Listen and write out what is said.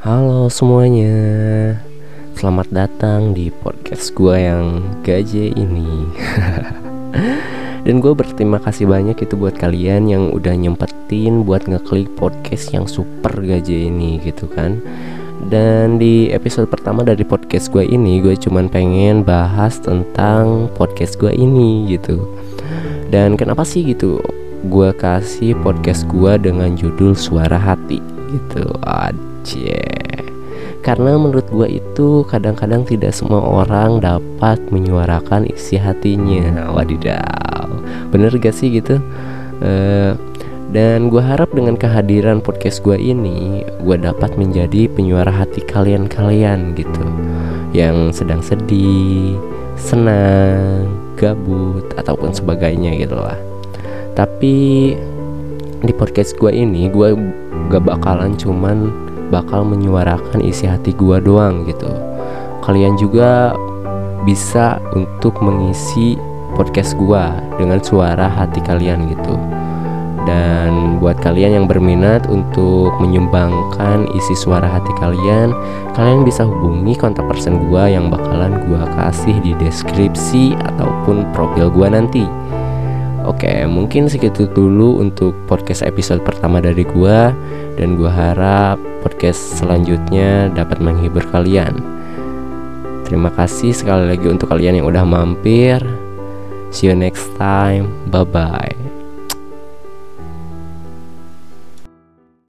Halo semuanya. Selamat datang di podcast gue yang gaje ini. Dan gue berterima kasih banyak itu buat kalian yang udah nyempetin buat ngeklik podcast yang super gaje ini gitu kan. Dan di episode pertama dari podcast gue ini gue cuman pengen bahas tentang podcast gue ini gitu. Dan kenapa sih gitu? Gue kasih podcast gue dengan judul Suara Hati gitu aja karena menurut gue itu kadang-kadang tidak semua orang dapat menyuarakan isi hatinya. Wadidaw. Bener gak sih gitu? Uh, dan gue harap dengan kehadiran podcast gue ini gue dapat menjadi penyuara hati kalian-kalian gitu. Yang sedang sedih senang gabut ataupun sebagainya gitu lah. Tapi di podcast gue ini gue gak bakalan cuman bakal menyuarakan isi hati gua doang gitu. Kalian juga bisa untuk mengisi podcast gua dengan suara hati kalian gitu. Dan buat kalian yang berminat untuk menyumbangkan isi suara hati kalian kalian bisa hubungi kontak person gua yang bakalan gua kasih di deskripsi ataupun profil gua nanti. Oke, mungkin segitu dulu untuk podcast episode pertama dari gua dan gua harap podcast selanjutnya dapat menghibur kalian. Terima kasih sekali lagi untuk kalian yang udah mampir. See you next time. Bye bye.